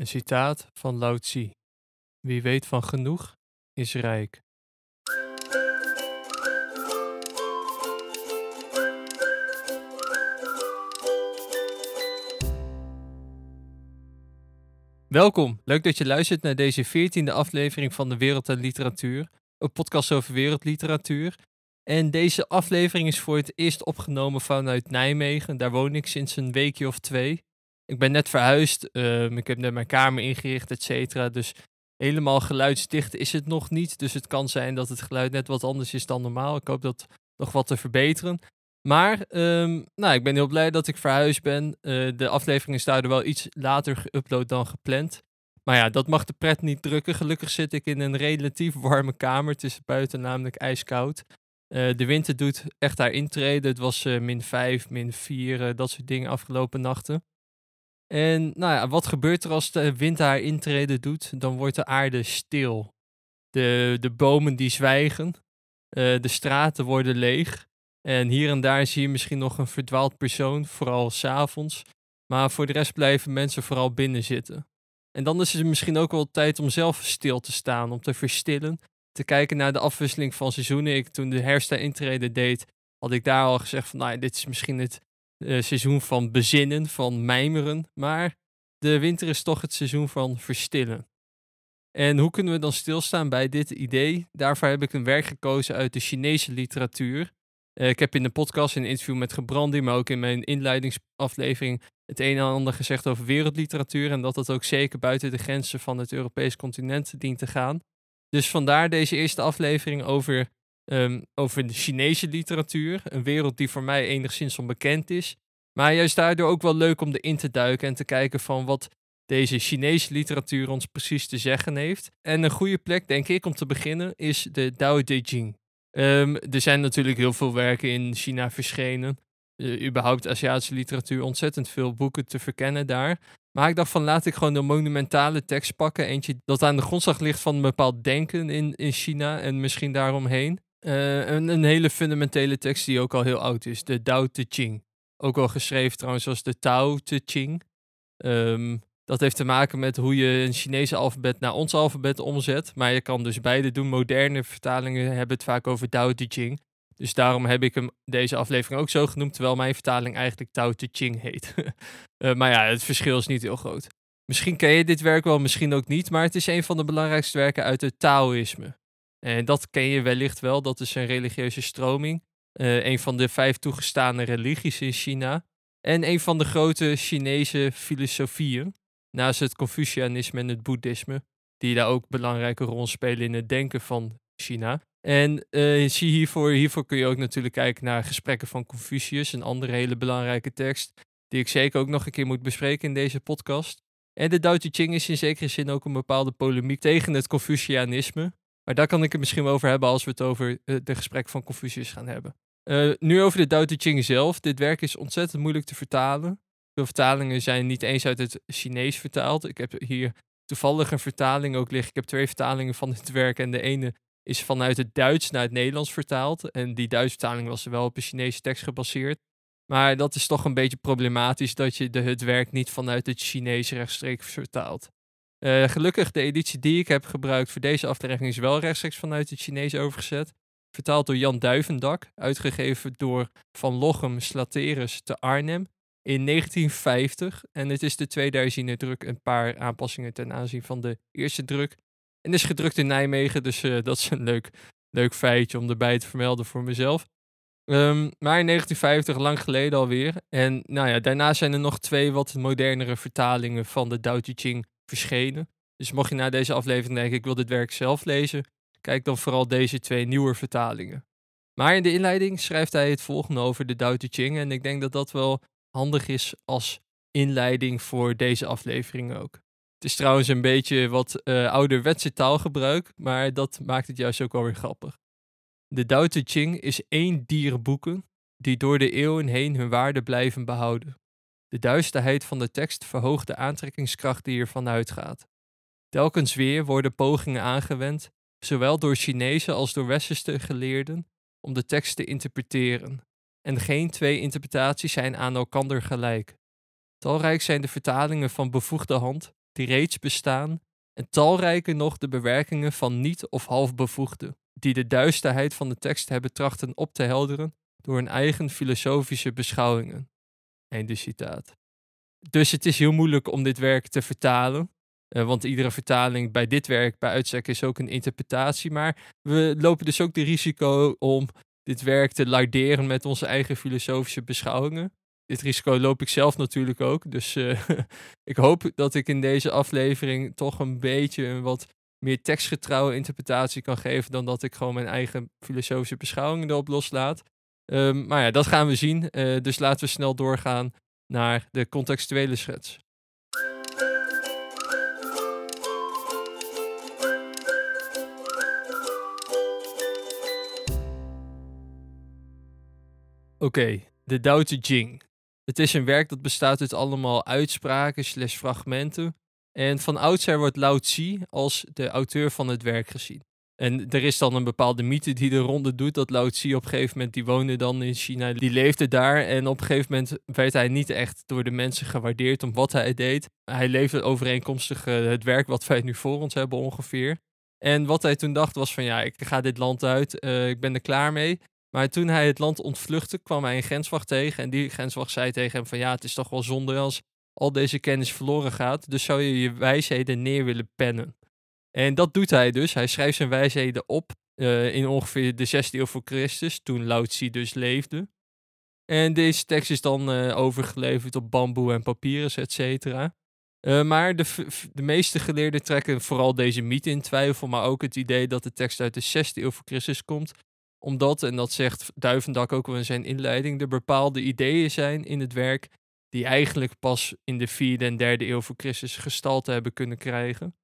Een citaat van Lao Tzu. Wie weet van genoeg, is rijk. Welkom, leuk dat je luistert naar deze veertiende aflevering van de Wereld en Literatuur, een podcast over wereldliteratuur. En deze aflevering is voor het eerst opgenomen vanuit Nijmegen, daar woon ik sinds een weekje of twee. Ik ben net verhuisd, ehm, ik heb net mijn kamer ingericht, et cetera, dus helemaal geluidsdicht is het nog niet. Dus het kan zijn dat het geluid net wat anders is dan normaal. Ik hoop dat nog wat te verbeteren. Maar ehm, nou, ik ben heel blij dat ik verhuisd ben. Uh, de aflevering is daardoor wel iets later geüpload dan gepland. Maar ja, dat mag de pret niet drukken. Gelukkig zit ik in een relatief warme kamer. Het is buiten namelijk ijskoud. Uh, de winter doet echt haar intreden. Het was uh, min 5, min 4, dat soort dingen afgelopen nachten. En nou ja, wat gebeurt er als de wind haar intrede doet? Dan wordt de aarde stil. De, de bomen die zwijgen. Uh, de straten worden leeg. En hier en daar zie je misschien nog een verdwaald persoon, vooral s'avonds. Maar voor de rest blijven mensen vooral binnen zitten. En dan is het misschien ook wel tijd om zelf stil te staan, om te verstillen. Te kijken naar de afwisseling van seizoenen. Ik, toen de herfst intrede deed, had ik daar al gezegd van, nou, dit is misschien het uh, seizoen van bezinnen, van mijmeren. Maar de winter is toch het seizoen van verstillen. En hoe kunnen we dan stilstaan bij dit idee? Daarvoor heb ik een werk gekozen uit de Chinese literatuur. Uh, ik heb in de podcast een interview met Gebrandi, maar ook in mijn inleidingsaflevering het een en ander gezegd over wereldliteratuur. En dat dat ook zeker buiten de grenzen van het Europees continent dient te gaan. Dus vandaar deze eerste aflevering over um, over de Chinese literatuur. Een wereld die voor mij enigszins onbekend is. Maar juist daardoor ook wel leuk om erin te duiken en te kijken van wat deze Chinese literatuur ons precies te zeggen heeft. En een goede plek, denk ik, om te beginnen is de Dao De Jing. Um, er zijn natuurlijk heel veel werken in China verschenen. Uh, überhaupt Aziatische literatuur, ontzettend veel boeken te verkennen daar. Maar ik dacht van laat ik gewoon de monumentale tekst pakken. Eentje dat aan de grondslag ligt van een bepaald denken in, in China en misschien daaromheen. Uh, een, hele fundamentele tekst die ook al heel oud is, de Tao Te Ching. Ook al geschreven trouwens als de Tao Te Ching. Um, dat heeft te maken met hoe je een Chinese alfabet naar ons alfabet omzet. Maar je kan dus beide doen. Moderne vertalingen hebben het vaak over Tao Te Ching. Dus daarom heb ik hem deze aflevering ook zo genoemd, terwijl mijn vertaling eigenlijk Tao Te Ching heet. uh, maar ja, het verschil is niet heel groot. Misschien ken je dit werk wel, misschien ook niet, maar het is een van de belangrijkste werken uit het Taoïsme. En dat ken je wellicht wel, dat is een religieuze stroming. Uh, een van de vijf toegestane religies in China. En een van de grote Chinese filosofieën. Naast het Confucianisme en het Boeddhisme. Die daar ook een belangrijke rol spelen in het denken van China. En uh, hiervoor, hiervoor kun je ook natuurlijk kijken naar gesprekken van Confucius. Een andere hele belangrijke tekst. Die ik zeker ook nog een keer moet bespreken in deze podcast. En de Tao Te Ching is in zekere zin ook een bepaalde polemiek tegen het Confucianisme. Maar daar kan ik het misschien wel over hebben als we het over uh, de gesprek van Confucius gaan hebben. Uh, nu over de Tao Te Ching zelf. Dit werk is ontzettend moeilijk te vertalen. Veel vertalingen zijn niet eens uit het Chinees vertaald. Ik heb hier toevallig een vertaling ook liggen. Ik heb twee vertalingen van dit werk. En de ene is vanuit het Duits naar het Nederlands vertaald. En die Duitse vertaling was wel op een Chinese tekst gebaseerd. Maar dat is toch een beetje problematisch dat je de, het werk niet vanuit het Chinees rechtstreeks vertaalt. Uh, gelukkig, de editie die ik heb gebruikt voor deze aflevering is wel rechtstreeks vanuit het Chinees overgezet. Vertaald door Jan Duivendak, uitgegeven door Van Lochem Slaterus te Arnhem in 1950. En het is de tweede druk, een paar aanpassingen ten aanzien van de eerste druk. En is gedrukt in Nijmegen, dus uh, dat is een leuk, leuk feitje om erbij te vermelden voor mezelf. Um, maar in 1950, lang geleden alweer. En nou ja, daarna zijn er nog twee wat modernere vertalingen van de Tao Te Ching Dus mocht je na deze aflevering denken, ik wil dit werk zelf lezen, kijk dan vooral deze twee nieuwe vertalingen. Maar in de inleiding schrijft hij het volgende over de Tao Te Ching. En ik denk dat dat wel handig is als inleiding voor deze aflevering ook. Het is trouwens een beetje wat uh, ouderwetse taalgebruik, maar dat maakt het juist ook wel weer grappig. De Tao Te Ching is één dierenboeken die door de eeuwen heen hun waarde blijven behouden. De duisterheid van de tekst verhoogt de aantrekkingskracht die ervan uitgaat. Telkens weer worden pogingen aangewend, zowel door Chinese als door westerse geleerden, om de tekst te interpreteren. En geen twee interpretaties zijn aan elkander gelijk. Talrijk zijn de vertalingen van bevoegde hand, die reeds bestaan, en talrijker nog de bewerkingen van niet- of halfbevoegden, die de duisterheid van de tekst hebben trachten op te helderen door hun eigen filosofische beschouwingen. Einde citaat. Dus het is heel moeilijk om dit werk te vertalen. Want iedere vertaling bij dit werk, bij uitstek, is ook een interpretatie. Maar we lopen dus ook de risico om dit werk te larderen met onze eigen filosofische beschouwingen. Dit risico loop ik zelf natuurlijk ook. Dus ik hoop dat ik in deze aflevering toch een beetje een wat meer tekstgetrouwe interpretatie kan geven. dan dat ik gewoon mijn eigen filosofische beschouwingen erop loslaat. Um, maar ja, dat gaan we zien. Uh, dus laten we snel doorgaan naar de contextuele schets. Oké, de Dao Te Ching. Het is een werk dat bestaat uit allemaal uitspraken slash fragmenten. En van oudsher wordt Lao Tzu als de auteur van het werk gezien. En er is dan een bepaalde mythe die de ronde doet. Dat Lao Tzu op een gegeven moment, die woonde dan in China, die leefde daar. En op een gegeven moment werd hij niet echt door de mensen gewaardeerd om wat hij deed. Hij leefde overeenkomstig uh, het werk wat wij nu voor ons hebben ongeveer. En wat hij toen dacht was van ja, ik ga dit land uit, uh, ik ben er klaar mee. Maar toen hij het land ontvluchtte, kwam hij een grenswacht tegen. En die grenswacht zei tegen hem van ja, het is toch wel zonde als al deze kennis verloren gaat. Dus zou je je wijsheden neer willen pennen. En dat doet hij dus. Hij schrijft zijn wijsheden op uh, in ongeveer de 16e eeuw voor Christus, toen Lao Tzu dus leefde. En deze tekst is dan uh, overgeleverd op bamboe en papyrus, et cetera. Uh, maar de, de meeste geleerden trekken vooral deze mythe in twijfel, maar ook het idee dat de tekst uit de 6e eeuw voor Christus komt, omdat, en dat zegt Duivendak ook wel in zijn inleiding, er bepaalde ideeën zijn in het werk die eigenlijk pas in de 4e en 3e eeuw voor Christus gestalte hebben kunnen krijgen.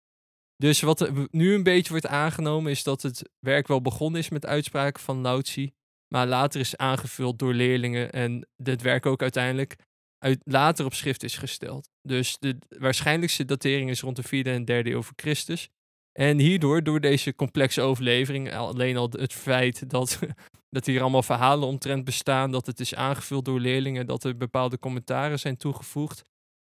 Dus wat nu een beetje wordt aangenomen is dat het werk wel begonnen is met uitspraken van Lao Tzu, maar later is aangevuld door leerlingen en dit werk ook uiteindelijk uit, later op schrift is gesteld. Dus de waarschijnlijkste datering is rond de 4e en 3e eeuw voor Christus. En hierdoor, door deze complexe overlevering, alleen al het feit dat, dat hier allemaal verhalen omtrent bestaan, dat het is aangevuld door leerlingen, dat er bepaalde commentaren zijn toegevoegd,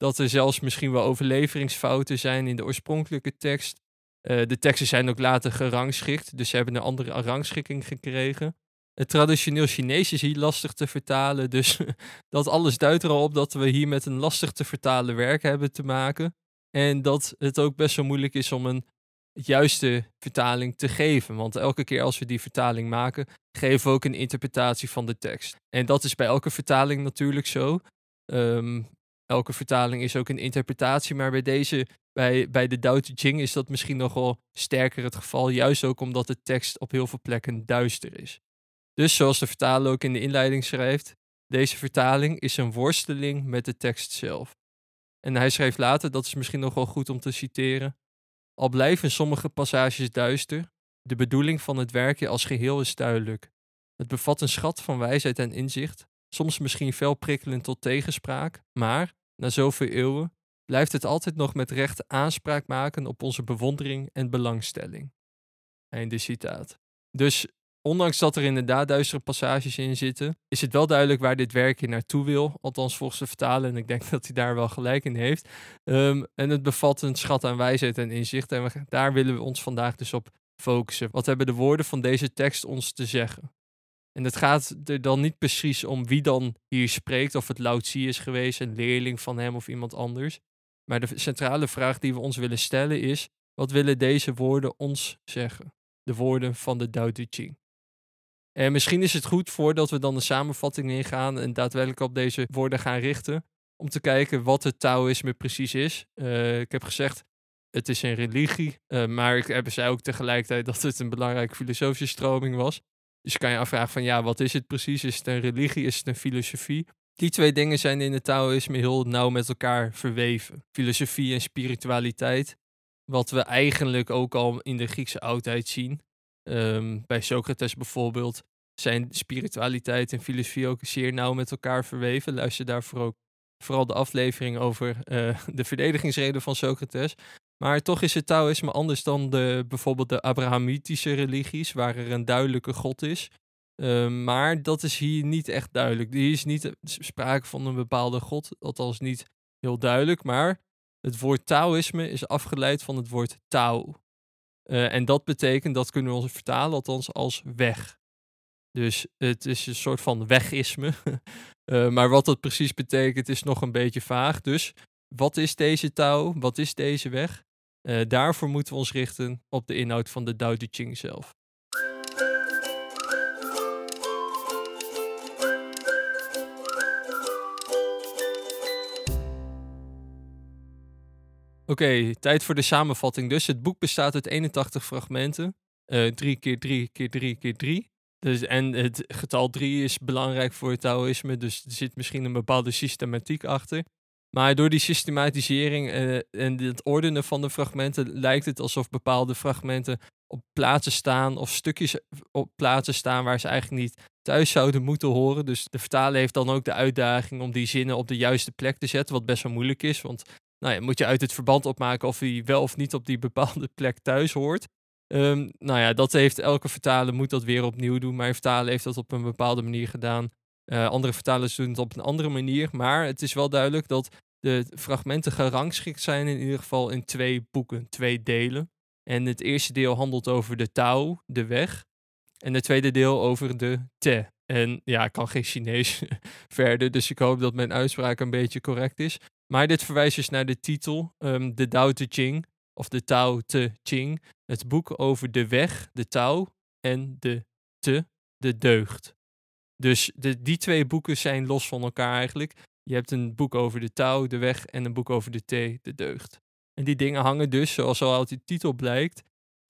dat er zelfs misschien wel overleveringsfouten zijn in de oorspronkelijke tekst. Uh, de teksten zijn ook later gerangschikt, dus ze hebben een andere rangschikking gekregen. Het traditioneel Chinees is hier lastig te vertalen, dus dat alles duidt er al op dat we hier met een lastig te vertalen werk hebben te maken. En dat het ook best wel moeilijk is om een juiste vertaling te geven. Want elke keer als we die vertaling maken, geven we ook een interpretatie van de tekst. En dat is bij elke vertaling natuurlijk zo. Um, elke vertaling is ook een interpretatie, maar bij deze, bij, bij de Dao Te Ching is dat misschien nog wel sterker het geval, juist ook omdat de tekst op heel veel plekken duister is. Dus zoals de vertaler ook in de inleiding schrijft, deze vertaling is een worsteling met de tekst zelf. En hij schreef later, dat is misschien nog wel goed om te citeren, al blijven sommige passages duister, de bedoeling van het werkje als geheel is duidelijk. Het bevat een schat van wijsheid en inzicht, soms misschien fel prikkelend tot tegenspraak, maar, na zoveel eeuwen, blijft het altijd nog met recht aanspraak maken op onze bewondering en belangstelling. Einde citaat. Dus ondanks dat er inderdaad duistere passages in zitten, is het wel duidelijk waar dit werkje naartoe wil. Althans volgens de vertalen, en ik denk dat hij daar wel gelijk in heeft. Um, en het bevat een schat aan wijsheid en inzicht. En daar willen we ons vandaag dus op focussen. Wat hebben de woorden van deze tekst ons te zeggen? En het gaat er dan niet precies om wie dan hier spreekt, of het Lao Tzu is geweest, een leerling van hem of iemand anders. Maar de centrale vraag die we ons willen stellen is: wat willen deze woorden ons zeggen? De woorden van de Tao Te Ching. En misschien is het goed voordat we dan de samenvatting ingaan en daadwerkelijk op deze woorden gaan richten, om te kijken wat het Taoïsme precies is. Uh, ik heb gezegd, het is een religie, uh, maar ik heb zei ook tegelijkertijd dat het een belangrijke filosofische stroming was. Dus je kan je afvragen van ja, wat is het precies? Is het een religie? Is het een filosofie? Die twee dingen zijn in het Taoïsme heel nauw met elkaar verweven. Filosofie en spiritualiteit. Wat we eigenlijk ook al in de Griekse oudheid zien. Um, bij Socrates bijvoorbeeld zijn spiritualiteit en filosofie ook zeer nauw met elkaar verweven. Luister daarvoor ook vooral de aflevering over uh, de verdedigingsreden van Socrates. Maar toch is het Taoïsme anders dan de, bijvoorbeeld de Abrahamitische religies, waar er een duidelijke God is. Uh, maar dat is hier niet echt duidelijk. Hier is niet sprake van een bepaalde God, althans niet heel duidelijk. Maar Het woord Taoïsme is afgeleid van het woord Tao. Uh, en dat betekent, dat kunnen we ons vertalen althans als weg. Dus het is een soort van wegisme. uh, maar wat dat precies betekent is nog een beetje vaag. Dus wat is deze Tao? Wat is deze weg? Uh, daarvoor moeten we ons richten op de inhoud van de Tao Te Ching zelf. Oké, tijd voor de samenvatting dus. Het boek bestaat uit 81 fragmenten. 3 keer 3 keer 3 keer 3. Dus, en het getal 3 is belangrijk voor het Taoïsme, dus er zit misschien een bepaalde systematiek achter. Maar door die systematisering uh, en het ordenen van de fragmenten lijkt het alsof bepaalde fragmenten op plaatsen staan of stukjes op plaatsen staan waar ze eigenlijk niet thuis zouden moeten horen. Dus de vertaler heeft dan ook de uitdaging om die zinnen op de juiste plek te zetten, wat best wel moeilijk is, want nou ja, moet je uit het verband opmaken of hij wel of niet op die bepaalde plek thuis hoort. Um, nou ja, dat heeft elke vertaler moet dat weer opnieuw doen. Mijn vertaler heeft dat op een bepaalde manier gedaan. Uh, andere vertalers doen het op een andere manier. Maar het is wel duidelijk dat de fragmenten gerangschikt zijn in ieder geval in twee boeken, twee delen. En het eerste deel handelt over de Tao, de weg. En het tweede deel over de Te. En ja, ik kan geen Chinees verder, dus ik hoop dat mijn uitspraak een beetje correct is. Maar dit verwijst dus naar de titel, um, de Tao Te Ching, of de Tao Te Ching. Het boek over de weg, de Tao, en de Te, de deugd. Dus de, die twee boeken zijn los van elkaar eigenlijk. Je hebt een boek over de Tao, de weg, en een boek over de Te, de deugd. En die dingen hangen dus, zoals al uit de titel blijkt,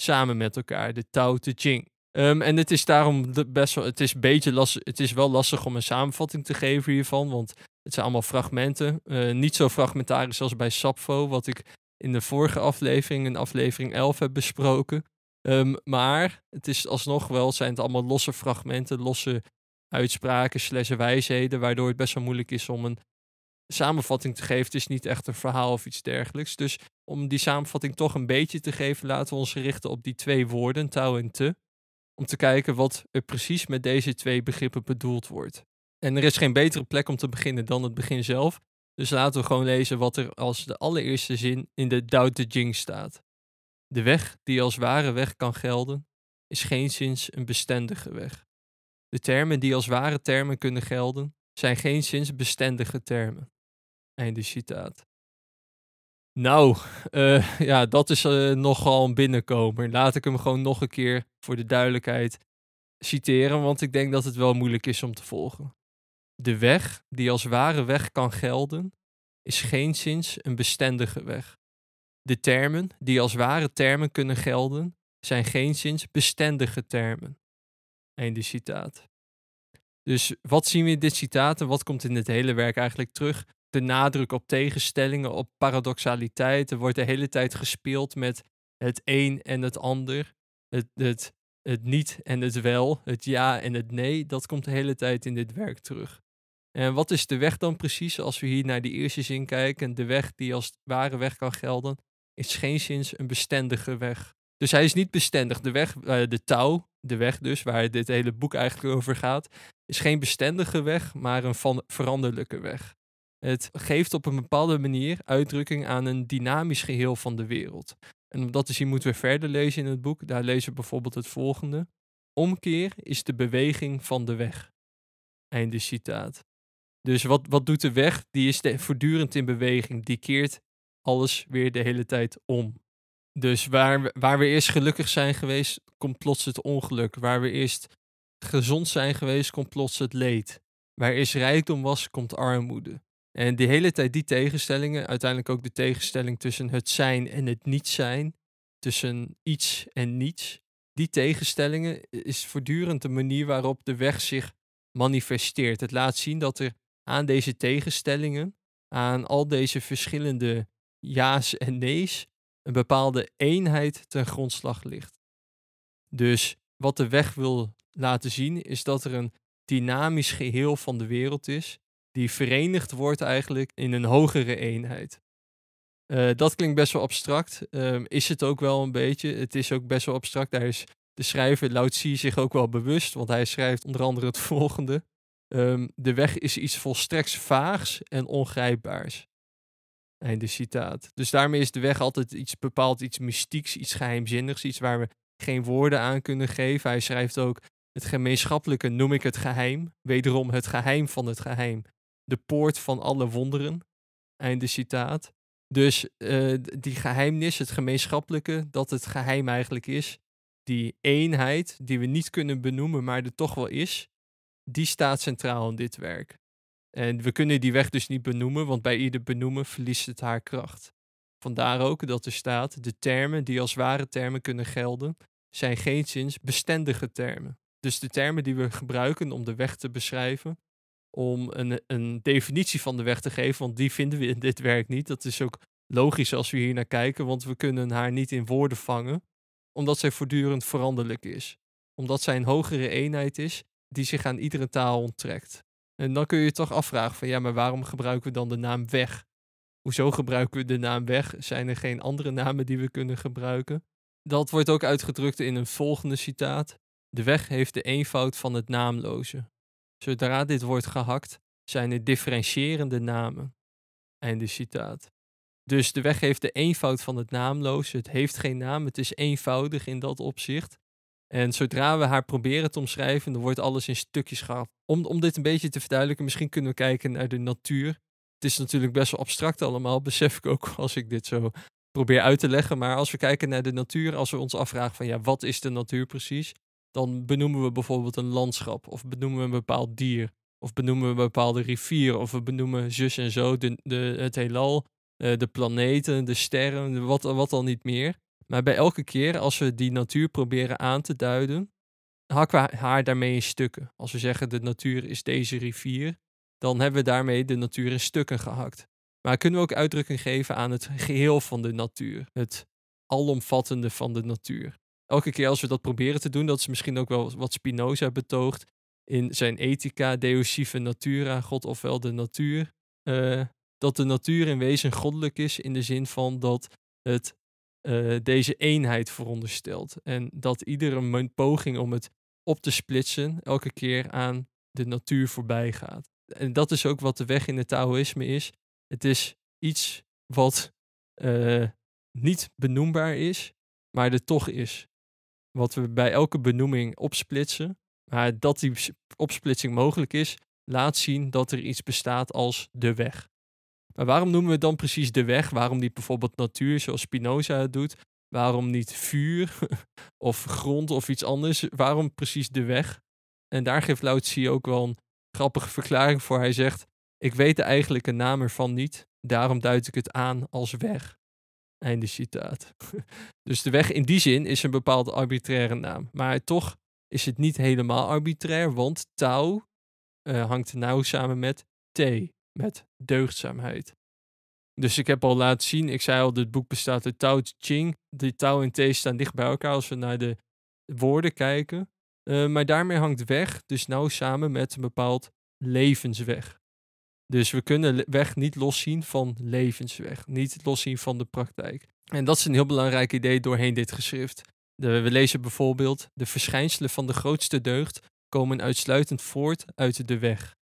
samen met elkaar, de Tao Te Ching. Um, en het is daarom best wel, het is, beetje het is wel lastig om een samenvatting te geven hiervan, want het zijn allemaal fragmenten. Uh, niet zo fragmentarisch als bij Sapfo, wat ik in de vorige aflevering, in aflevering 11, heb besproken. Um, maar het is alsnog wel, zijn het allemaal losse fragmenten, losse uitspraken, slash wijsheden, waardoor het best wel moeilijk is om een samenvatting te geven. Het is niet echt een verhaal of iets dergelijks. Dus om die samenvatting toch een beetje te geven, laten we ons richten op die twee woorden, touw en te. Om te kijken wat er precies met deze twee begrippen bedoeld wordt. En er is geen betere plek om te beginnen dan het begin zelf. Dus laten we gewoon lezen wat er als de allereerste zin in de Tao Te Ching staat. De weg die als ware weg kan gelden, is geenszins een bestendige weg. De termen die als ware termen kunnen gelden, zijn geenszins bestendige termen. Einde citaat. Nou, uh, ja, dat is uh, nogal een binnenkomer. Laat ik hem gewoon nog een keer voor de duidelijkheid citeren, want ik denk dat het wel moeilijk is om te volgen. De weg die als ware weg kan gelden, is geenszins een bestendige weg. De termen die als ware termen kunnen gelden, zijn geenszins bestendige termen. Einde citaat. Dus wat zien we in dit citaat en wat komt in dit hele werk eigenlijk terug? De nadruk op tegenstellingen, op paradoxaliteit. Er wordt de hele tijd gespeeld met het een en het ander. Het, het, het niet en het wel, het ja en het nee. Dat komt de hele tijd in dit werk terug. En wat is de weg dan precies als we hier naar die eerste zin kijken? De weg die als ware weg kan gelden, is geen zins een bestendige weg. Dus hij is niet bestendig. De weg, uh, de touw, de weg dus, waar dit hele boek eigenlijk over gaat, is geen bestendige weg, maar een veranderlijke weg. Het geeft op een bepaalde manier uitdrukking aan een dynamisch geheel van de wereld. En om dat te zien moeten we verder lezen in het boek. Daar lezen we bijvoorbeeld het volgende. Omkeer is de beweging van de weg. Einde citaat. Dus wat, wat doet de weg? Die is voortdurend in beweging. Die keert alles weer de hele tijd om. Dus waar, waar we eerst gelukkig zijn geweest, komt plots het ongeluk. Waar we eerst gezond zijn geweest, komt plots het leed. Waar eerst rijkdom was, komt armoede. En die hele tijd die tegenstellingen, uiteindelijk ook de tegenstelling tussen het zijn en het niet zijn, tussen iets en niets, die tegenstellingen is voortdurend de manier waarop de weg zich manifesteert. Het laat zien dat er aan deze tegenstellingen, aan al deze verschillende ja's en nee's, een bepaalde eenheid ten grondslag ligt. Dus wat de weg wil laten zien, is dat er een dynamisch geheel van de wereld is, die verenigd wordt eigenlijk in een hogere eenheid. Uh, dat klinkt best wel abstract. Uh, is het ook wel een beetje. Het is ook best wel abstract. Daar is de schrijver Lao Tzu zich ook wel bewust, want hij schrijft onder andere het volgende. Um, de weg is iets volstrekt vaags en ongrijpbaars. Einde citaat. Dus daarmee is de weg altijd iets bepaald, iets mystieks, iets geheimzinnigs, iets waar we geen woorden aan kunnen geven. Hij schrijft ook: Het gemeenschappelijke noem ik het geheim, wederom het geheim van het geheim, de poort van alle wonderen. Einde citaat. Dus uh, die geheimnis, het gemeenschappelijke, dat het geheim eigenlijk is, die eenheid die we niet kunnen benoemen, maar er toch wel is, die staat centraal in dit werk. En we kunnen die weg dus niet benoemen, want bij ieder benoemen verliest het haar kracht. Vandaar ook dat er staat: de termen die als ware termen kunnen gelden, zijn geenszins bestendige termen. Dus de termen die we gebruiken om de weg te beschrijven, om een, een definitie van de weg te geven, want die vinden we in dit werk niet. Dat is ook logisch als we hier naar kijken, want we kunnen haar niet in woorden vangen, omdat zij voortdurend veranderlijk is. Omdat zij een hogere eenheid is die zich aan iedere taal onttrekt. En dan kun je je toch afvragen van ja, maar waarom gebruiken we dan de naam weg? Hoezo gebruiken we de naam weg? Zijn er geen andere namen die we kunnen gebruiken? Dat wordt ook uitgedrukt in een volgende citaat. De weg heeft de eenvoud van het naamloze. Zodra dit wordt gehakt, zijn er differentiërende namen. Einde citaat. Dus de weg heeft de eenvoud van het naamloze. Het heeft geen naam, het is eenvoudig in dat opzicht. En zodra we haar proberen te omschrijven, dan wordt alles in stukjes gehaald. Om, om dit een beetje te verduidelijken, misschien kunnen we kijken naar de natuur. Het is natuurlijk best wel abstract allemaal, besef ik ook als ik dit zo probeer uit te leggen. Maar als we kijken naar de natuur, als we ons afvragen van ja, wat is de natuur precies? Dan benoemen we bijvoorbeeld een landschap, of benoemen we een bepaald dier, of benoemen we een bepaalde rivier, of we benoemen zus en zo de, de, het heelal, eh, de planeten, de sterren, wat, wat dan niet meer. Maar bij elke keer als we die natuur proberen aan te duiden, hakken we haar daarmee in stukken. Als we zeggen de natuur is deze rivier, dan hebben we daarmee de natuur in stukken gehakt. Maar kunnen we ook uitdrukking geven aan het geheel van de natuur, het alomvattende van de natuur. Elke keer als we dat proberen te doen, dat is misschien ook wel wat Spinoza betoogt in zijn Ethica Deus Natura, God ofwel de natuur, uh, dat de natuur in wezen goddelijk is in de zin van dat het uh, deze eenheid veronderstelt. En dat iedere poging om het op te splitsen elke keer aan de natuur voorbij gaat. En dat is ook wat de weg in het Taoïsme is. Het is iets wat uh, niet benoembaar is, maar er toch is. Wat we bij elke benoeming opsplitsen, maar dat die opsplitsing mogelijk is, laat zien dat er iets bestaat als de weg. Maar waarom noemen we dan precies de weg? Waarom niet bijvoorbeeld natuur, zoals Spinoza het doet? Waarom niet vuur of grond of iets anders? Waarom precies de weg? En daar geeft Lao Tzu ook wel een grappige verklaring voor. Hij zegt, ik weet de eigenlijke naam ervan niet, daarom duid ik het aan als weg. Einde citaat. dus de weg in die zin is een bepaalde arbitraire naam. Maar toch is het niet helemaal arbitrair, want Tao uh, hangt nauw samen met T met deugdzaamheid. Dus ik heb al laten zien, ik zei al, dit boek bestaat uit Tao Te Ching. Die Tao en T staan dicht bij elkaar als we naar de woorden kijken. Uh, maar daarmee hangt weg dus nauw samen met een bepaald levensweg. Dus we kunnen weg niet loszien van levensweg, niet loszien van de praktijk. En dat is een heel belangrijk idee doorheen dit geschrift. We lezen bijvoorbeeld: de verschijnselen van de grootste deugd komen uitsluitend voort uit de weg.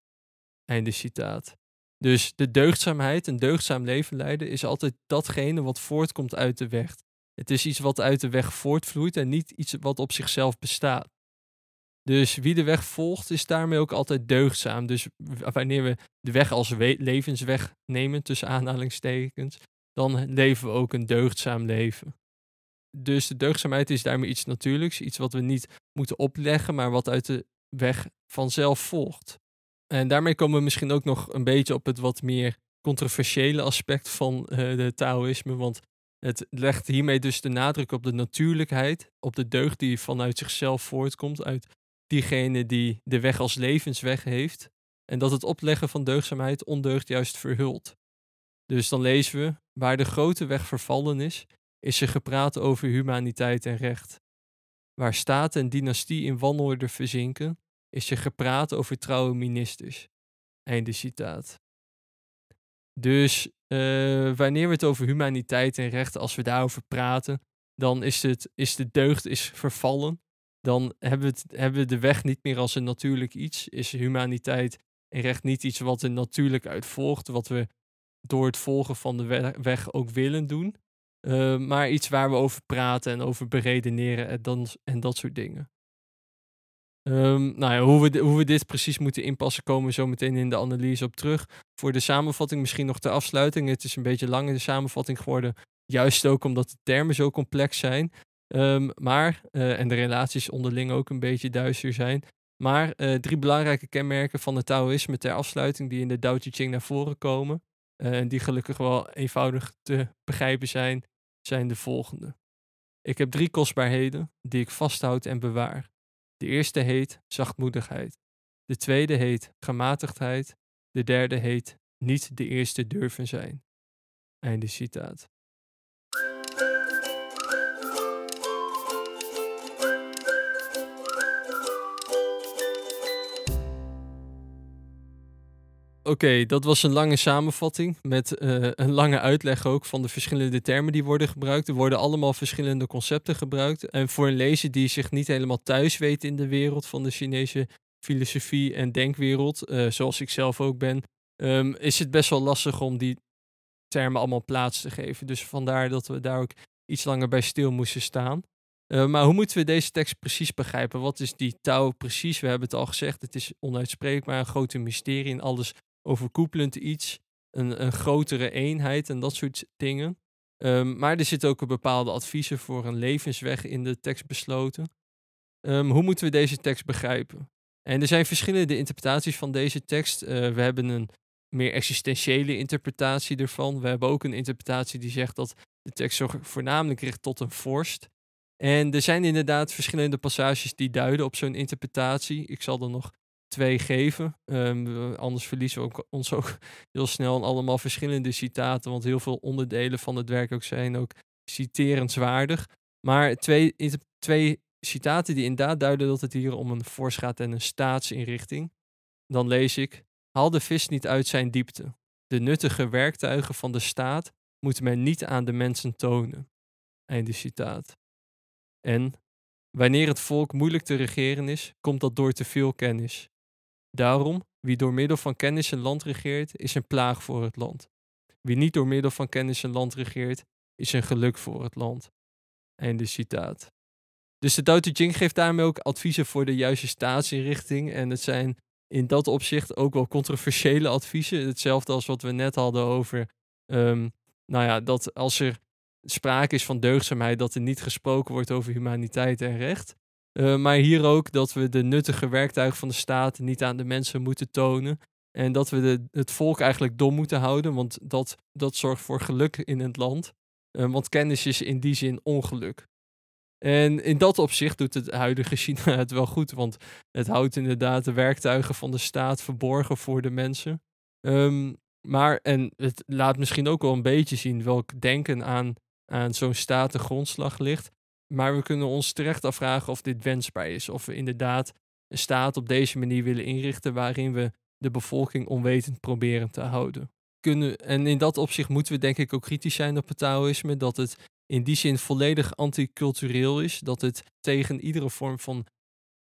Einde citaat. Dus de deugdzaamheid, een deugdzaam leven leiden, is altijd datgene wat voortkomt uit de weg. Het is iets wat uit de weg voortvloeit en niet iets wat op zichzelf bestaat. Dus wie de weg volgt, is daarmee ook altijd deugdzaam. Dus wanneer we de weg als levensweg nemen, tussen aanhalingstekens, dan leven we ook een deugdzaam leven. Dus de deugdzaamheid is daarmee iets natuurlijks, iets wat we niet moeten opleggen, maar wat uit de weg vanzelf volgt. En daarmee komen we misschien ook nog een beetje op het wat meer controversiële aspect van uh, de Taoïsme. Want het legt hiermee dus de nadruk op de natuurlijkheid, op de deugd die vanuit zichzelf voortkomt, uit diegene die de weg als levensweg heeft. En dat het opleggen van deugdzaamheid ondeugd juist verhult. Dus dan lezen we, waar de grote weg vervallen is, is er gepraat over humaniteit en recht. Waar staat en dynastie in wanorde verzinken, is er gepraat over trouwe ministers. Einde citaat. Dus uh, wanneer we het over humaniteit en rechten, als we daarover praten, dan is, het, is de deugd is vervallen. Dan hebben we, het, hebben we de weg niet meer als een natuurlijk iets. Is humaniteit en recht niet iets wat er natuurlijk uit volgt, wat we door het volgen van de weg ook willen doen. Ehm, maar iets waar we over praten en over beredeneren en, dan, en dat soort dingen. Um, nou ja, hoe, we, hoe we dit precies moeten inpassen, komen we zo meteen in de analyse op terug. Voor de samenvatting misschien nog ter afsluiting. Het is een beetje lang in de samenvatting geworden. Juist ook omdat de termen zo complex zijn. Um, maar, uh, en de relaties onderling ook een beetje duister zijn. Maar uh, drie belangrijke kenmerken van het Taoïsme ter afsluiting die in de Tao Te Ching naar voren komen. Uh, en die gelukkig wel eenvoudig te begrijpen zijn, zijn de volgende. Ik heb drie kostbaarheden die ik vasthoud en bewaar. De eerste heet zachtmoedigheid. De tweede heet gematigdheid. De derde heet niet de eerste durven zijn. Einde citaat. Oké, dat was een lange samenvatting met uh, een lange uitleg ook van de verschillende termen die worden gebruikt. Er worden allemaal verschillende concepten gebruikt. En voor een lezer die zich niet helemaal thuis weet in de wereld van de Chinese filosofie en denkwereld, uh, zoals ik zelf ook ben, um, is het best wel lastig om die termen allemaal plaats te geven. Dus vandaar dat we daar ook iets langer bij stil moesten staan. Uh, maar hoe moeten we deze tekst precies begrijpen? Wat is die touw precies? We hebben het al gezegd, het is onuitspreekbaar, een grote mysterie en alles overkoepelend iets, een, een grotere eenheid en dat soort dingen. Um, maar er zitten ook bepaalde adviezen voor een levensweg in de tekst besloten. Um, hoe moeten we deze tekst begrijpen? En er zijn verschillende interpretaties van deze tekst. Uh, we hebben een meer existentiële interpretatie ervan. We hebben ook een interpretatie die zegt dat de tekst zich voornamelijk richt tot een vorst. En er zijn inderdaad verschillende passages die duiden op zo'n interpretatie. Ik zal er nog twee geven. Um, anders verliezen we ons ook heel snel aan allemaal verschillende citaten, want heel veel onderdelen van het werk ook zijn ook citerenswaardig. Maar twee, twee citaten die inderdaad duiden dat het hier om een fors gaat en een staatsinrichting. Dan lees ik: Haal de vis niet uit zijn diepte. De nuttige werktuigen van de staat moet men niet aan de mensen tonen. Einde citaat. En wanneer het volk moeilijk te regeren is, komt dat door te veel kennis. Daarom, wie door middel van kennis een land regeert, is een plaag voor het land. Wie niet door middel van kennis een land regeert, is een geluk voor het land. Einde citaat. Dus de Tao Te Ching geeft daarmee ook adviezen voor de juiste staatsinrichting. En het zijn in dat opzicht ook wel controversiële adviezen. Hetzelfde als wat we net hadden over, um, nou ja, dat als er sprake is van deugdzaamheid, dat er niet gesproken wordt over humaniteit en recht. Uh, maar hier ook dat we de nuttige werktuigen van de staat niet aan de mensen moeten tonen. En dat we de, het volk eigenlijk dom moeten houden, want dat, dat zorgt voor geluk in het land. Uh, want kennis is in die zin ongeluk. En in dat opzicht doet het huidige China het wel goed, want het houdt inderdaad de werktuigen van de staat verborgen voor de mensen. Um, maar, en het laat misschien ook wel een beetje zien welk denken aan, aan zo'n staat de grondslag ligt. Maar we kunnen ons terecht afvragen of dit wensbaar is. Of we inderdaad een staat op deze manier willen inrichten waarin we de bevolking onwetend proberen te houden. Kunnen, en in dat opzicht moeten we denk ik ook kritisch zijn op het Taoïsme. Dat het in die zin volledig anticultureel is. Dat het tegen iedere vorm van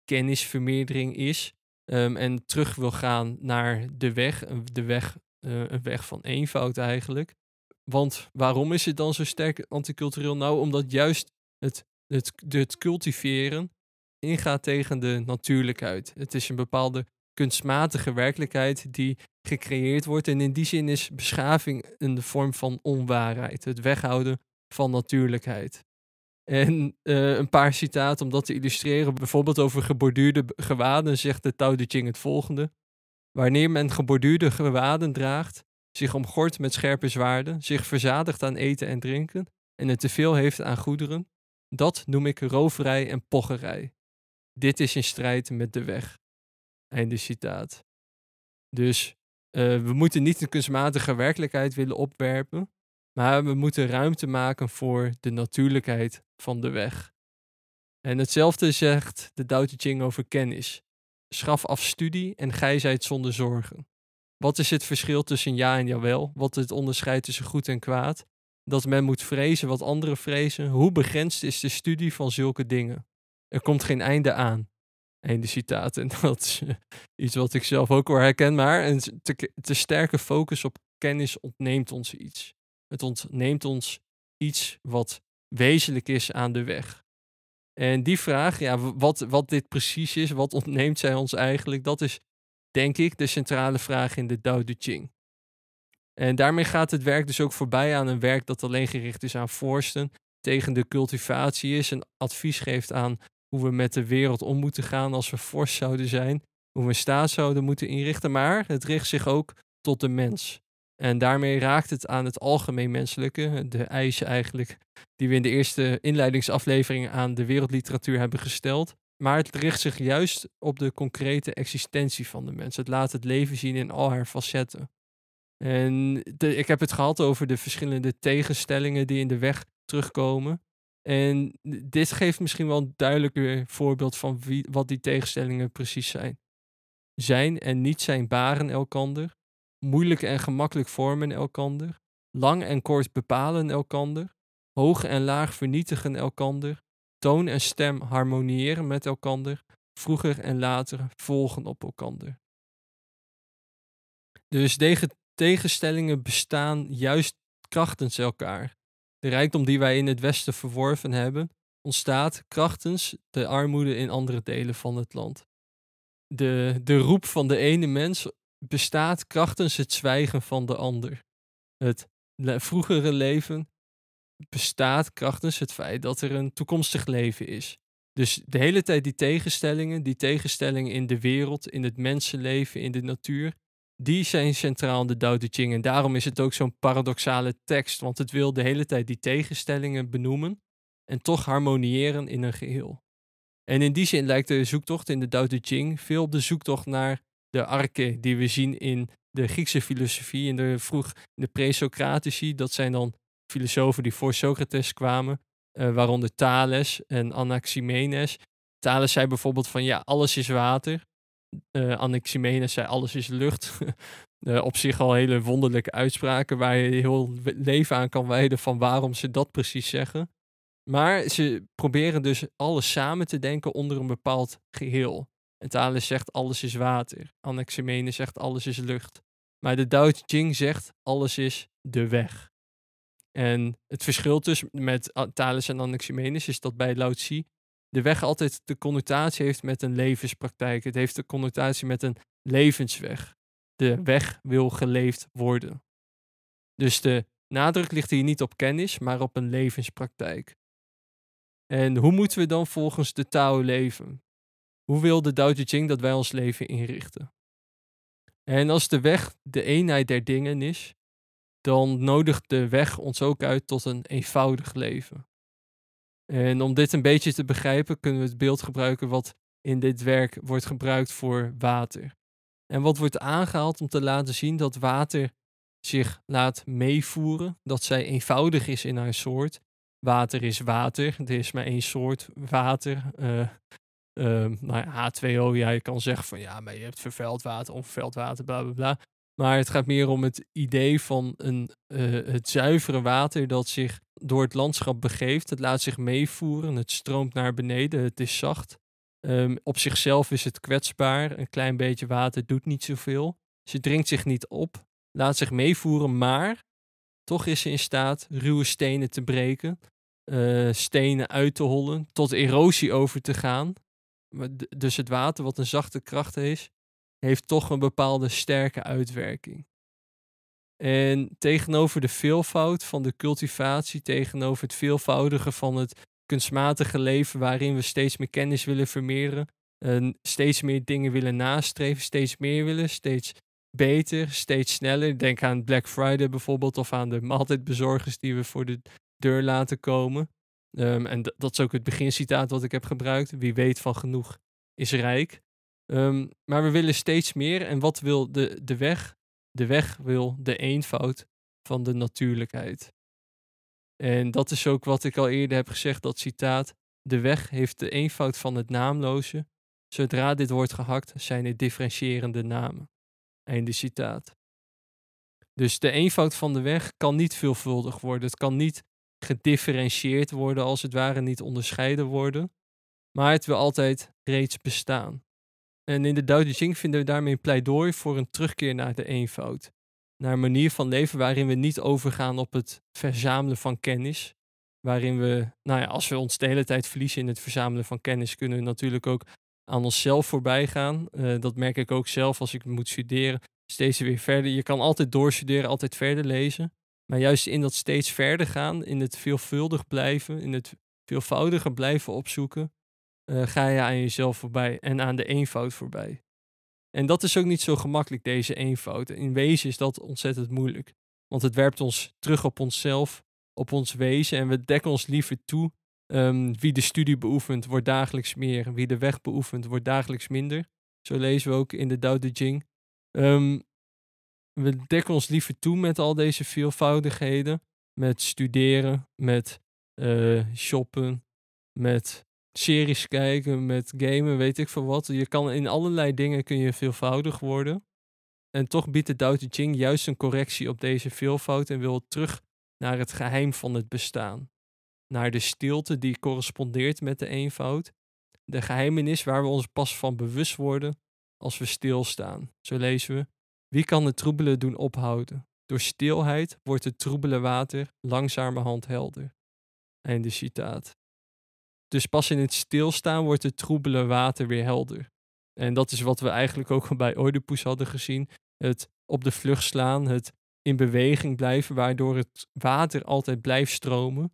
kennisvermeerdering is. Um, en terug wil gaan naar de weg. De weg uh, een weg van eenvoud eigenlijk. Want waarom is het dan zo sterk anticultureel? Nou, omdat juist het het, cultiveren ingaat tegen de natuurlijkheid. Het is een bepaalde kunstmatige werkelijkheid die gecreëerd wordt. En in die zin is beschaving een vorm van onwaarheid. Het weghouden van natuurlijkheid. En uh, een paar citaten om dat te illustreren. Bijvoorbeeld over geborduurde gewaden zegt de Tao Te Ching het volgende. Wanneer men geborduurde gewaden draagt, zich omgort met scherpe zwaarden, zich verzadigt aan eten en drinken en het teveel heeft aan goederen, dat noem ik roverij en pocherij. Dit is in strijd met de weg. Einde citaat. Dus uh, we moeten niet een kunstmatige werkelijkheid willen opwerpen, maar we moeten ruimte maken voor de natuurlijkheid van de weg. En hetzelfde zegt de Tao Te Ching over kennis. Schaf af studie en gij zijt zonder zorgen. Wat is het verschil tussen ja en jawel? Wat is het onderscheid tussen goed en kwaad? Dat men moet vrezen wat anderen vrezen. Hoe begrensd is de studie van zulke dingen? Er komt geen einde aan. Einde citaat. En dat is eh, iets wat ik zelf ook wel herken. Maar een te, te sterke focus op kennis ontneemt ons iets. Het ontneemt ons iets wat wezenlijk is aan de weg. En die vraag, ja, wat, wat dit precies is, wat ontneemt zij ons eigenlijk, dat is denk ik de centrale vraag in de Tao Te Ching. En daarmee gaat het werk dus ook voorbij aan een werk dat alleen gericht is aan vorsten, tegen de cultivatie is en advies geeft aan hoe we met de wereld om moeten gaan als we vorst zouden zijn, hoe we een staat zouden moeten inrichten, maar het richt zich ook tot de mens. En daarmee raakt het aan het algemeen menselijke, de eisen eigenlijk die we in de eerste inleidingsaflevering aan de wereldliteratuur hebben gesteld. Maar het richt zich juist op de concrete existentie van de mens. Het laat het leven zien in al haar facetten. En ik heb het gehad over de verschillende tegenstellingen die in de weg terugkomen. En dit geeft misschien wel een duidelijker voorbeeld van wie, wat die tegenstellingen precies zijn. Zijn en niet zijn baren elkander. Moeilijk en gemakkelijk vormen elkander. Lang en kort bepalen elkander. Hoog en laag vernietigen elkander. Toon en stem harmoniëren met elkander. Vroeger en later volgen op elkander. Dus deze tegenstellingen bestaan juist krachtens elkaar. De rijkdom die wij in het Westen verworven hebben, ontstaat krachtens de armoede in andere delen van het land. De, de roep van de ene mens bestaat krachtens het zwijgen van de ander. Het vroegere leven bestaat krachtens het feit dat er een toekomstig leven is. Dus de hele tijd die tegenstellingen, die tegenstellingen in de wereld, in het mensenleven, in de natuur, die zijn centraal in de Tao Te Ching. En daarom is het ook zo'n paradoxale tekst, want het wil de hele tijd die tegenstellingen benoemen en toch harmoniëren in een geheel. En in die zin lijkt de zoektocht in de Tao Te Ching veel op de zoektocht naar de arche die we zien in de Griekse filosofie, in de vroeg de pre-Socratici. Dat zijn dan filosofen die voor Socrates kwamen, uh, waaronder Thales en Anaximenes. Thales zei bijvoorbeeld van ja, alles is water. Uh, Anaximenes zei alles is lucht. uh, op zich al hele wonderlijke uitspraken waar je heel leven aan kan wijden van waarom ze dat precies zeggen. Maar ze proberen dus alles samen te denken onder een bepaald geheel. En Thales zegt alles is water. Anaximenes zegt alles is lucht. Maar de Tao Te Ching zegt alles is de weg. En het verschil tussen met Thales en Anaximenes is dat bij Lao Tzu de weg altijd de connotatie heeft met een levenspraktijk. Het heeft de connotatie met een levensweg. De weg wil geleefd worden. Dus de nadruk ligt hier niet op kennis, maar op een levenspraktijk. En hoe moeten we dan volgens de Tao leven? Hoe wil de Tao Te Ching dat wij ons leven inrichten? En als de weg de eenheid der dingen is, dan nodigt de weg ons ook uit tot een eenvoudig leven. En om dit een beetje te begrijpen, kunnen we het beeld gebruiken wat in dit werk wordt gebruikt voor water. En wat wordt aangehaald om te laten zien dat water zich laat meevoeren, dat zij eenvoudig is in haar soort. Water is water, er is maar één soort water. Uh, nou ja, H2O, ja, je kan zeggen van ja, maar je hebt vervuild water, onvervuild water, bla bla bla. Maar het gaat meer om het idee van een, uh, het zuivere water dat zich door het landschap begeeft. Het laat zich meevoeren, het stroomt naar beneden, het is zacht. Um, op zichzelf is het kwetsbaar. Een klein beetje water doet niet zoveel. Ze dringt zich niet op, laat zich meevoeren, maar toch is ze in staat ruwe stenen te breken, uh, stenen uit te hollen, tot erosie over te gaan. Dus het water, wat een zachte kracht heeft, heeft toch een bepaalde sterke uitwerking. En tegenover de veelvoud van de cultivatie, tegenover het veelvoudige van het kunstmatige leven, waarin we steeds meer kennis willen vermeerderen, en steeds meer dingen willen nastreven, steeds meer willen, steeds beter, steeds sneller. Denk aan Black Friday bijvoorbeeld, of aan de maaltijdbezorgers die we voor de deur laten komen. Um, en dat is ook het begincitaat wat ik heb gebruikt. Wie weet van genoeg is rijk. Um, maar we willen steeds meer. En wat wil de, de weg? De weg wil de eenvoud van de natuurlijkheid. En dat is ook wat ik al eerder heb gezegd, dat citaat. De weg heeft de eenvoud van het naamloze. Zodra dit wordt gehakt, zijn er differentiërende namen. Einde citaat. Dus de eenvoud van de weg kan niet veelvuldig worden. Het kan niet gedifferentieerd worden, als het ware, niet onderscheiden worden. Maar het wil altijd reeds bestaan. En in de Tao Te Ching vinden we daarmee een pleidooi voor een terugkeer naar de eenvoud. naar een manier van leven waarin we niet overgaan op het verzamelen van kennis. Waarin we, nou ja, als we ons de hele tijd verliezen in het verzamelen van kennis, kunnen we natuurlijk ook aan onszelf voorbij gaan. Eh, dat merk ik ook zelf als ik moet studeren. Steeds weer verder. Je kan altijd doorstuderen, altijd verder lezen. Maar juist in dat steeds verder gaan, in het veelvuldig blijven, in het veelvoudiger blijven opzoeken, uh, ga je aan jezelf voorbij en aan de eenvoud voorbij. En dat is ook niet zo gemakkelijk, deze eenvoud. In wezen is dat ontzettend moeilijk. Want het werpt ons terug op onszelf, op ons wezen. En we dekken ons liever toe. Um, wie de studie beoefent, wordt dagelijks meer. Wie de weg beoefent, wordt dagelijks minder. Zo lezen we ook in de Tao Te Ching. Um, we dekken ons liever toe met al deze veelvoudigheden. Met studeren, met uh, shoppen, met series kijken, met gamen, weet ik veel wat. Je kan in allerlei dingen kun je veelvoudig worden. En toch biedt de Tao Te Ching juist een correctie op deze veelvoud en wil terug naar het geheim van het bestaan. Naar de stilte die correspondeert met de eenvoud. De geheimenis waar we ons pas van bewust worden als we stilstaan. Zo lezen we. Wie kan het troebelen doen ophouden? Door stilheid wordt het troebele water langzamerhand helder. Einde citaat. Dus pas in het stilstaan wordt het troebele water weer helder. En dat is wat we eigenlijk ook bij Oedipus hadden gezien. Het op de vlucht slaan, het in beweging blijven, waardoor het water altijd blijft stromen.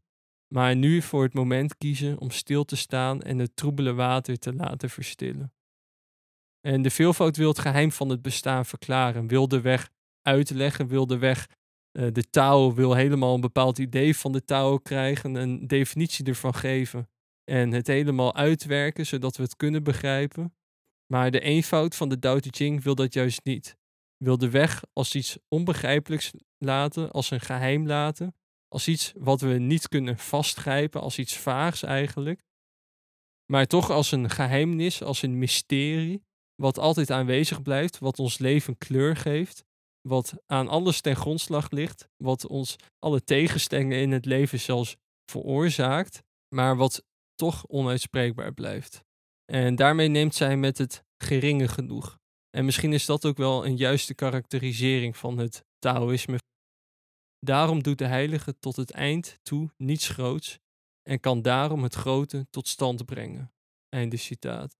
Maar nu voor het moment kiezen om stil te staan en het troebele water te laten verstillen. En de veelvoud wil het geheim van het bestaan verklaren, wil de weg uitleggen, wil de weg uh, de touw, wil helemaal een bepaald idee van de touw krijgen, een definitie ervan geven en het helemaal uitwerken zodat we het kunnen begrijpen. Maar de eenvoud van de Tao Te Ching wil dat juist niet. Wil de weg als iets onbegrijpelijks laten, als een geheim laten, als iets wat we niet kunnen vastgrijpen, als iets vaags eigenlijk. Maar toch als een geheimnis, als een mysterie, wat altijd aanwezig blijft, wat ons leven kleur geeft, wat aan alles ten grondslag ligt, wat ons alle tegenstellingen in het leven zelfs veroorzaakt, maar wat toch onuitspreekbaar blijft. En daarmee neemt zij met het geringe genoeg. En misschien is dat ook wel een juiste karakterisering van het Taoïsme. Daarom doet de heilige tot het eind toe niets groots en kan daarom het grote tot stand brengen. Einde citaat.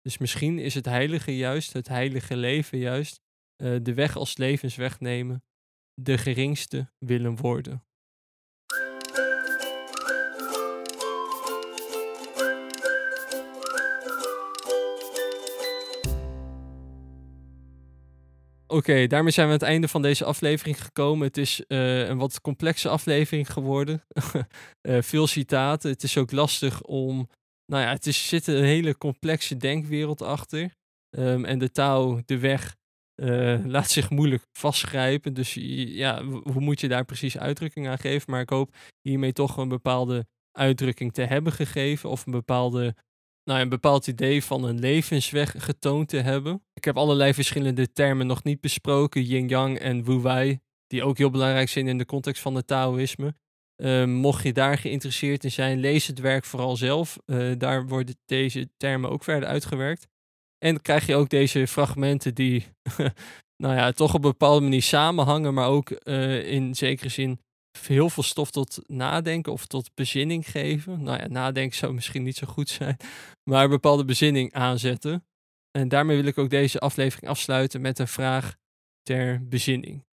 Dus misschien is het heilige juist, het heilige leven juist, uh, de weg als levensweg nemen, de geringste willen worden. Oké, daarmee zijn we aan het einde van deze aflevering gekomen. Het is uh, een wat complexe aflevering geworden. uh, veel citaten. Het is ook lastig om. Nou ja, het is, zit een hele complexe denkwereld achter. Um, en de taal, de weg, uh, laat zich moeilijk vastgrijpen. Dus ja, hoe moet je daar precies uitdrukking aan geven? Maar ik hoop hiermee toch een bepaalde uitdrukking te hebben gegeven. Of een bepaalde nou, een bepaald idee van een levensweg getoond te hebben. Ik heb allerlei verschillende termen nog niet besproken, yin-yang en wu-wei, die ook heel belangrijk zijn in de context van het Taoïsme. Uh, mocht je daar geïnteresseerd in zijn, lees het werk vooral zelf. Uh, daar worden deze termen ook verder uitgewerkt. En krijg je ook deze fragmenten die, nou ja, toch op een bepaalde manier samenhangen, maar ook uh, in zekere zin heel veel stof tot nadenken of tot bezinning geven. Nou ja, nadenken zou misschien niet zo goed zijn, maar bepaalde bezinning aanzetten. En daarmee wil ik ook deze aflevering afsluiten met een vraag ter bezinning.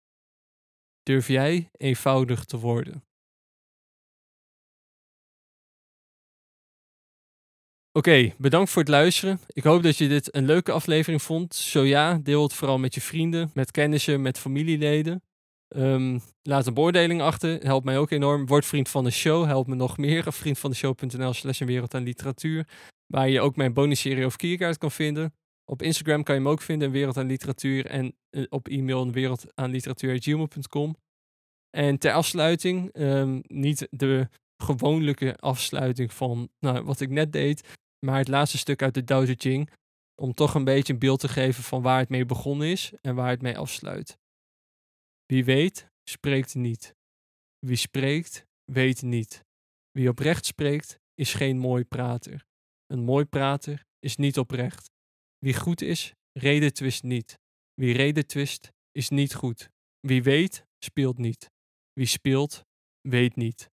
Durf jij eenvoudig te worden? Oké, bedankt voor het luisteren. Ik hoop dat je dit een leuke aflevering vond. Zo ja, deel het vooral met je vrienden, met kennissen, met familieleden. Um, laat een beoordeling achter. Helpt mij ook enorm. Word vriend van de show. Helpt me nog meer. Vriendvandeshow.nl slash een wereld aan literatuur. Waar je ook mijn bonusserie of Kierkaart kan vinden. Op Instagram kan je me ook vinden. Een wereld aan literatuur. En uh, op e-mail een wereld aan literatuur.gmail.com. En ter afsluiting. Um, niet de gewoonlijke afsluiting van nou, wat ik net deed. Maar het laatste stuk uit de Dao Te Ching. Om toch een beetje een beeld te geven van waar het mee begonnen is. En waar het mee afsluit. Wie weet, spreekt niet. Wie spreekt, weet niet. Wie oprecht spreekt, is geen mooi prater. Een mooi prater is niet oprecht. Wie goed is, reden twist niet. Wie reden twist, is niet goed. Wie weet, speelt niet. Wie speelt, weet niet.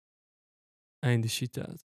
Einde citaat.